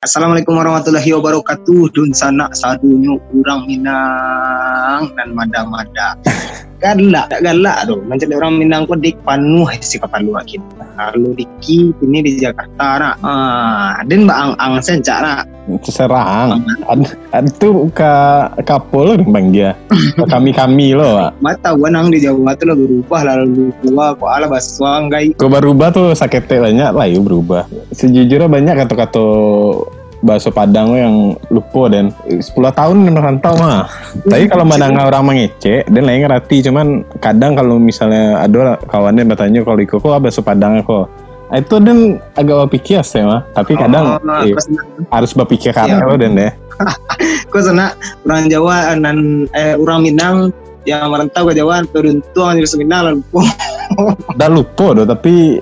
Assalamualaikum warahmatullahi wabarakatuh. Dun sanak sadunyo urang Minang dan mada-mada. Galak, tak galak tu. Macam orang Minang pun dik panuh si kapalu akin. Kalau diki ini di Jakarta nak. Ah, dan ba ang ang sencak nak. Serang. Itu ka kapol bang dia. Kami kami lo. Mata wanang di Jawa tu lah berubah lalu tua kok ala basuang gai. Kau berubah tuh sakit banyak lah ya berubah. Sejujurnya banyak kata-kata bakso Padang yang lupa dan 10 tahun merantau mah. Tapi kalau mana orang mengecek dan lain ngerti cuman kadang kalau misalnya ada kawannya bertanya kalau ikut kok bakso Padang kok. Nah, itu dan agak berpikir sih mah. Tapi kadang Oh, eh, harus berpikir karena Iya. lo dan deh. Kau sana orang Jawa dan eh, orang Minang yang merantau ke Jawa turun tuang di Minang lalu Udah lupa doh tapi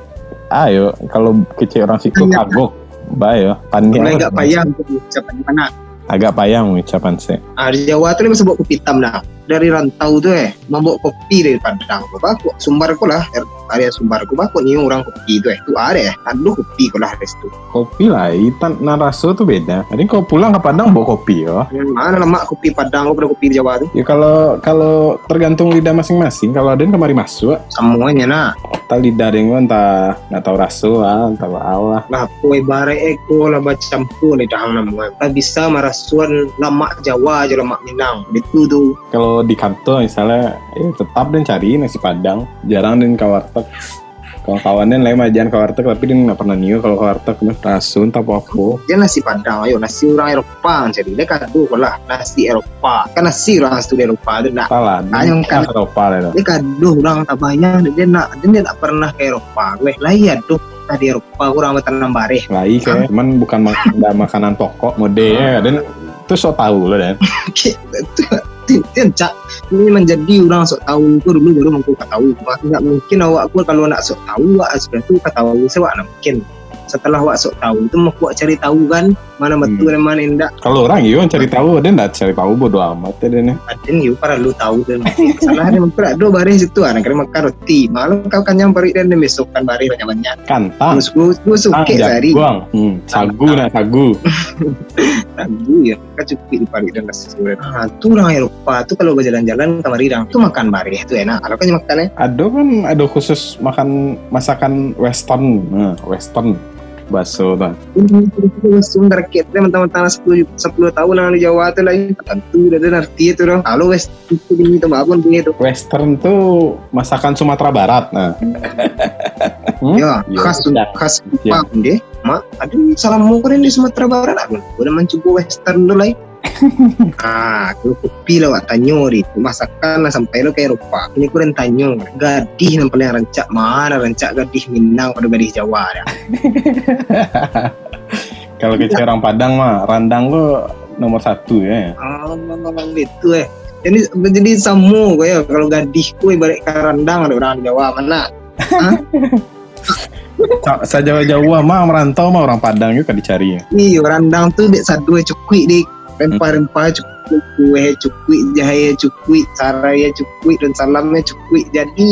ayo kalau kecil orang situ Iya. kagok. Bayo, pandai. mulai agak payah untuk ucapan mana. Agak payah mengucapan sih. Ah, di Jawa tu dia bawa kopi hitam dah. Dari rantau tu eh, membawa kopi dari Padang. Baku sumbar ko lah, er- area sumbar ko baku ni orang kopi tu eh. Tu ada eh, aduh kopi ko lah dari situ. Kopi lah, itan naraso tuh beda. Jadi kalau pulang ke Padang bawa kopi ya. Mana lemak kopi Padang ko pada kopi di Jawa tu? Ya kalau kalau tergantung lidah masing-masing. Kalau ada yang kemari masuk, Semuanya nak. tak lidah yang entah nggak tahu rasu ah, entah apa. Lah kue bare eko lah campur ni dah nama. Tak bisa marasuan lemak Jawa je lemak Minang. Itu tu. Kalau di kantor misalnya, ya tetap dan cari nasi Padang. Jarang dan ke warteg. Kawan-kawannya lain majan ke warteg, tapi dia nggak pernah niu kalau ke warteg mah rasu entah apa. Dia nasi Padang, ayo nasi orang Eropa jadi. Dia kadu ko lah nasi Eropa. Kan nasi orang studi Eropa tu nak. Salah, Ayam kan. Eropa lah. Dia kadu orang tak banyak dia nak dia, tak pernah ke Eropa. Weh, lah iya tuh di Eropa orang bertanam bareh. Lai kayak, cuman bukan mak makanan pokok, mode ya. Dan itu so tahu loh dan. Itu cak ini menjadi orang sok tahu tu dulu baru mampu kau tahu. Tidak mungkin awak aku kalau nak sok tahu awak sudah tu kau tahu sebab nak mungkin. Setelah awak sok tahu tu mau awak cari tahu kan mana betul dan mana tidak. Kalau orang iya cari tahu, dia nggak cari tahu bodo amat ya dan. Ada ni para lu tahu dan salah dia mampu ada bareh situ anak kena makan roti. Malam kau kan yang bari dan dia besokkan bareh banyak-banyak. Kantang. Terus gue gue Ah, suka sehari. jaguang. Hmm, sagu nah sagu. Ragu ya, kan cukup di Paris dan nasi goreng. Ah, tu orang Eropa tu kalau berjalan-jalan ke Maridang tu makan bareh tu enak. Kalau kan makan eh, Ada kan ada khusus makan masakan western, nah, western tuh. langsung rakyat dia mentang-mentang 10 10 tahun di Jawa tu lah. Tentu ada arti itu dong. Kalau wes itu ini tu bangun punya tu. Western tuh masakan Sumatera Barat. Nah, Hmm? Ya, Ya, khas sudah. khas Ya. Jepang deh. Mak, ada salam mau keren di Sumatera Barat aku. Udah mencoba western dulu lah. ah, kalau kopi lah wak tanyo di masakan lah sampai lo ke Eropa. Ini kurang tanyo. Gadih yang paling rancak mana rancak gadih Minang pada gadih Jawa ya. Kalau kecil orang Padang mah randang lo nomor satu ya. Ah, memang gitu eh. Jadi jadi samu gue ya kalau gadih gue ibarat karandang ada orang Jawa mana. Sa- Sajawa Jawa mah merantau mah orang Padang juga dicari. Iya randang tuh dek satu cukui di rempah-rempah cukui kue cukui jahe cukui saraya cukui dan salamnya cukui jadi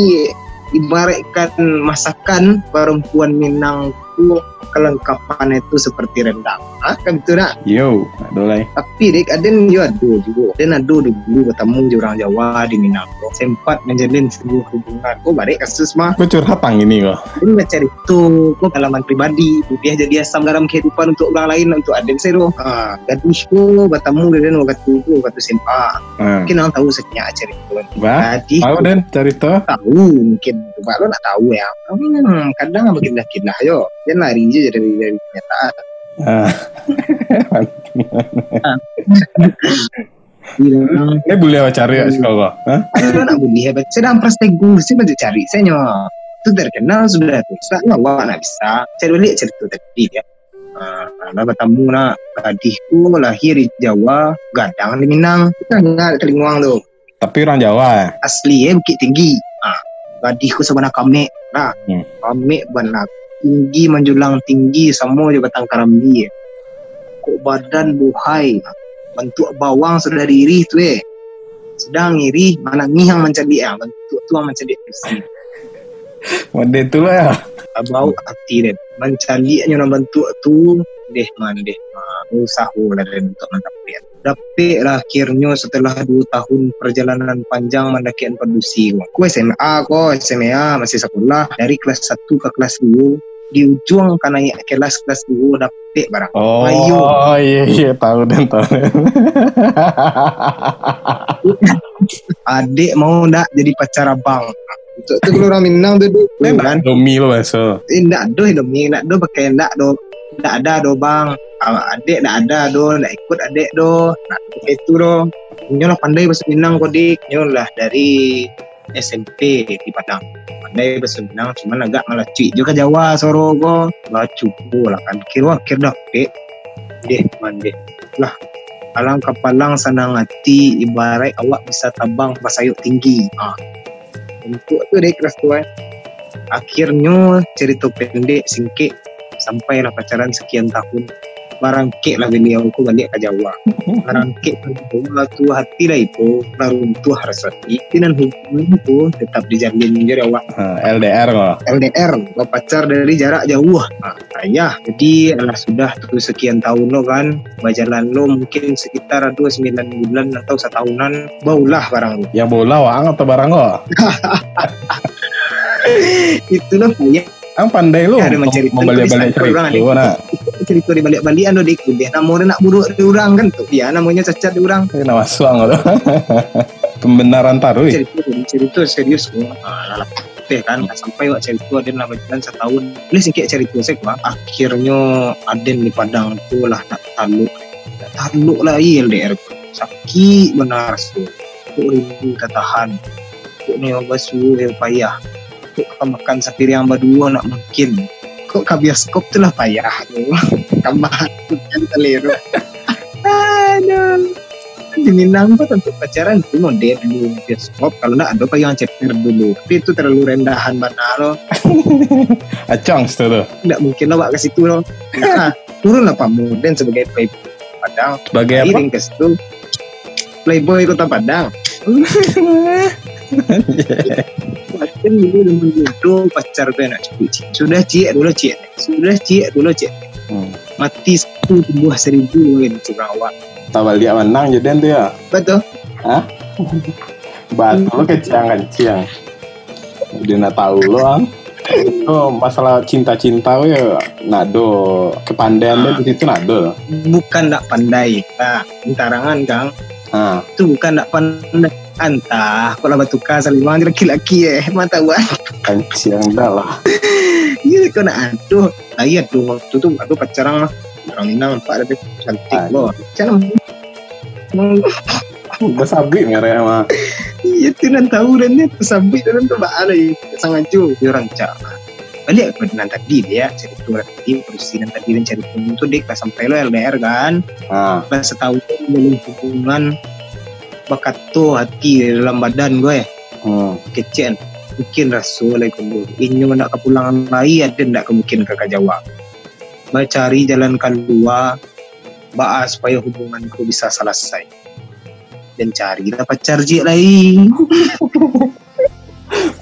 ibaratkan masakan perempuan Minang tuh kelengkapan itu seperti rendang. Ah kan betul nak? Yo, dolai. tapi dek ada yo ada juga. Ada dulu bertemu di orang Jawa di Minang sempat menjalin sebuah hubungan. Kok balik kasus mah Gue curhat tang ini kok. ini baca itu. Kok pengalaman pribadi. Dia jadi asam garam kehidupan untuk orang lain untuk adik saya tu ha, gadisku bertemu dengan waktu itu waktu SMA Nah, mungkin orang tahu sekian cerita bah, gadis tahu dan cerita. tahu mungkin. Lo nak tahu ya. Hmm, kadang kita kita yo. Dia lari je dari dari kenyataan Ah. Ini boleh apa cari ya sekolah? Hah? Saya nak boleh hebat. Saya dalam prastegu, saya bantu cari. Saya nyawa. Itu terkenal sudah tu. Saya nyawa nak bisa. Saya balik cerita tadi ya. Nak bertemu nak gadisku lahir di Jawa, gadang di Minang. Kita dengar Kelinguang tu. Tapi orang Jawa ya. Asli eh Bukit Tinggi. Ah, gadisku sebenarnya kamek. Nah, Hmm. kamek benar. Tinggi menjulang tinggi semua je batang karambi. eh. Kok badan buhai. Bentuk bawang sudah diirih tu eh. Sedang iri mana ngihang mencadi ah bentuk tu mencadi besi. Mode itu lah ya. bau hati dia. Mencari bentuk tu deh man deh man. usaha lah dan untuk mendapatkan tapi akhirnya setelah dua tahun perjalanan panjang mendakian produksi aku SMA kok SMA masih sekolah dari kelas 1 ke kelas 2 di ujung kan naik kelas kelas 2 dapet barang Oh, Bayu. iya iya tahu dan tahu. adik mau ndak jadi pacar abang itu tuh kalau orang Minang tuh dulu kan Domi lo masuk. eh ndak do demi ndak do pakai ndak do ndak ada do bang. Ah, adik ndak ada do ndak ikut adik do nah itu do nyolah pandai bahasa Minang kok dik. Nyolah dari SMP di Padang. Pandai bahasa Minang cuman agak malah cuy juga Jawa soro kok. Baca lah kan. Kira kira deh deh. Lah alang kapalang sanang hati ibarat awak bisa tabang pas ayo tinggi. Ah untuk tu deh kelas tua akhirnya cerita pendek singkit sampailah pacaran sekian tahun. Barang kek lah beliau aku balik ke Jawa. Barang kek Jawa tu hati lah itu runtuh rasa hati. Dan hubungan itu tetap dijalin jadi awak. LDR kok. LDR gua pacar dari jarak jauh. Nah, ayah jadi alah sudah tuh sekian tahun lo kan berjalan lo mungkin sekitar dua sembilan bulan atau setahunan baulah barang lo Yang bola wang atau barang kok? itulah punya Ang pandai lu Ada mem- menceritakan membalik-balik kisah orang cerita. Cerita di balik-balian lo dik. Dia namanya nak buruk di orang kan tuh dia namanya cacat di orang. Ini nama suang lo. Pembenaran taruh. cerita cerita serius. Gua ah, teh kan sampai wak cerita ada nama jalan setahun. Boleh singkit cerita saya gua akhirnya Aden di Padang tu lah nak taluk nak taluk lah iya LDR gua. sakit benar su. Kok rindu tak tahan. Kok ni basuh yang payah kau makan sapir yang berdua nak mungkin. Kok ke bioskop tu lah payah tu? Tambah kan telur aduh. Di Minang tuh tentu pacaran itu date dulu bioskop. Kalau enggak ada pegang ceper dulu. Tapi itu terlalu rendahan benar. Lo Acang tuh. enggak mungkin lo ke situ lo nah, turun lah Pak Muden sebagai playboy Padang. Sebagai apa? ke situ. Playboy kota Padang Macam dulu dengan jodoh pacar gue nak cukup cik. Sudah cik dulu cik. Sudah cik dulu cik. Hmm. Mati satu tumbuh seribu kan cik awak. Tak balik menang jadian tuh ya. Betul. Batu lo keciang-keciang. Dia nak tahu lo ang. Oh, masalah cinta-cinta we nado kepandaian dia di situ nado. Bukan tak pandai. Nah, entarangan kang. Ah, Itu bukan tak pandai. Antah, kalau batuka saling manggil laki-laki eh. Mata gua. kanciang dah lah. Iya, kau nak aduh. Ayah tuh waktu tuh aku pacaran lah. Orang Minang nampak ada cantik Aduh. loh. Macam Besabi ngarep sama. Iya tu nan tahu dan dia tersambit dan tu bak alai sangat jo dia rancak. Balik ke nan tadi dia cerita orang tadi dan tadi dan cerita itu dia sampai lo LDR kan. Ah, Pas setahun dalam hubungan bakat tu hati dalam badan gue hmm. kecil mungkin rasul lagi kumbu inyo nak ke pulangan lagi ada ndak kemungkin ke Jawa mencari jalan keluar bahas supaya hubunganku bisa selesai dan carilah pacar jik lagi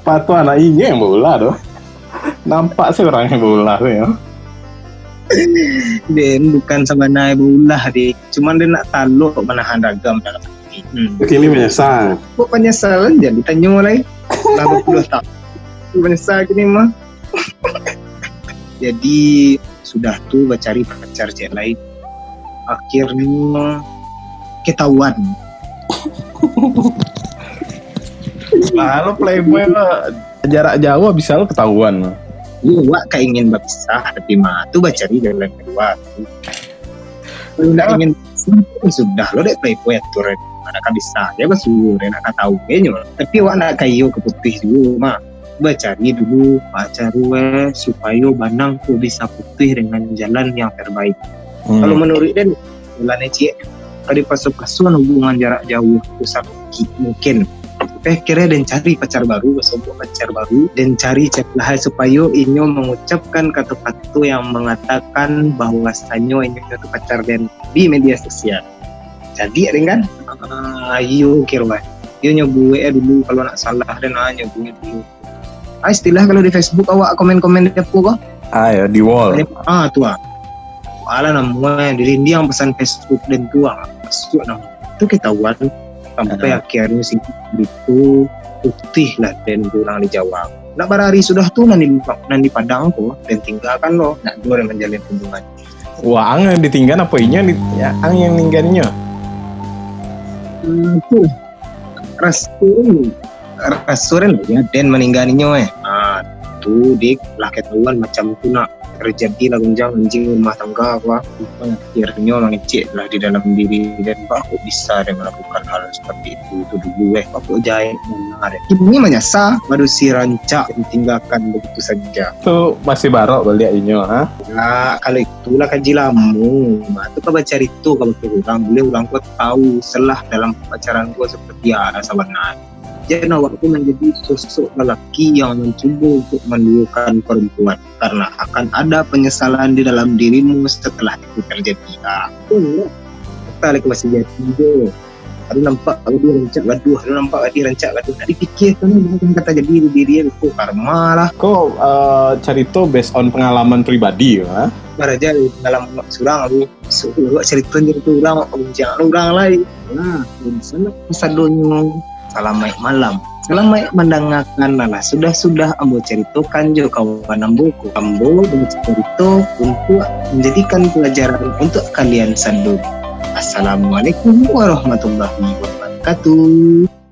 Patu anak ini yang bola tuh. Nampak sih orang yang bola tuh ya. Dan bukan sama naik ulah deh. Cuman dia nak taluk menahan ragam dalam. Hmm. Kini menyesal. Kok penyesalan jadi tanya lagi. Lama puluh tahun. Menyesal gini mah. jadi sudah tuh cari pacar cek lain. Akhirnya ketahuan. Nah, lo playboy lo jarak jauh bisa lo ketahuan. Iya, wak keingin berpisah tapi mah tuh cari jalan kedua. Kalau nggak ingin sudah lo dek playboy atur mana kan bisa ya nak kan tahu kayaknya tapi wak nak kayu ke putih dulu mah cari dulu. Pacar gue supaya banang tuh bisa putih dengan jalan yang terbaik. Hmm. kalau menurut dia jalannya cie kalau pasuk-pasukan hubungan jarak jauh. Sakit mungkin tapi akhirnya dan cari pacar baru bersama pacar baru. Dan cari celah supaya inyo mengucapkan kata-kata yang mengatakan bahwasannya inyo itu pacar dan di media sosial jadi ada kan? Ah, ayo kira dia nyobu eh dulu kalau nak salah dan ah nyobu dulu. Ah istilah kalau di Facebook awak komen-komen apa kok Ah ya di wall. ah tua ala namanya di yang pesan Facebook dan tua masuk nama itu ketahuan sampai Ah. akhirnya si itu putih lah dan pulang dijawab. Nak barari sudah tuh nanti nanti padang tuh dan tinggalkan lo. Nak dua yang menjalin hubungan. Wah, ang yang ditinggal apa inya? Ya, ang yang ninggalnya. Itu restoran restoran ya. Dan meninggalnya eh ah tuh dik lah ketahuan macam tu nak terjadi lah gunjang anjing rumah tangga apa akhirnya mengecek lah di dalam diri dan kok bisa dia melakukan hal seperti itu itu dulu eh kok jahit mana deh ini menyasa baru si rancak ditinggalkan begitu saja Itu masih barok balik inya, ha? Nah, kalau itulah kaji lamu. Nah, itu kau baca itu kalau ke orang, boleh orang kau tahu selah dalam pacaran gua seperti apa sebenarnya. Jadi waktu menjadi sosok lelaki yang mencoba untuk menduakan perempuan karena akan ada penyesalan di dalam dirimu setelah itu terjadi. Nah, itu kita lagi masih jadi tu. Ada nampak aku dia rancak gaduh, ada nampak dia rancak gaduh. Tadi fikir bukan kata jadi diri dia itu karma lah. Kok eh, cerita based on pengalaman pribadi, ha? Maraja dalam surang aku suruh cerita cerita orang jangan orang lain nah di sana pesadonyo salam baik malam. Salam baik mendengarkan lah sudah sudah ambo ceritakan jo kawan amboku ambo dengan cerita untuk menjadikan pelajaran untuk kalian sadun Assalamualaikum warahmatullahi wabarakatuh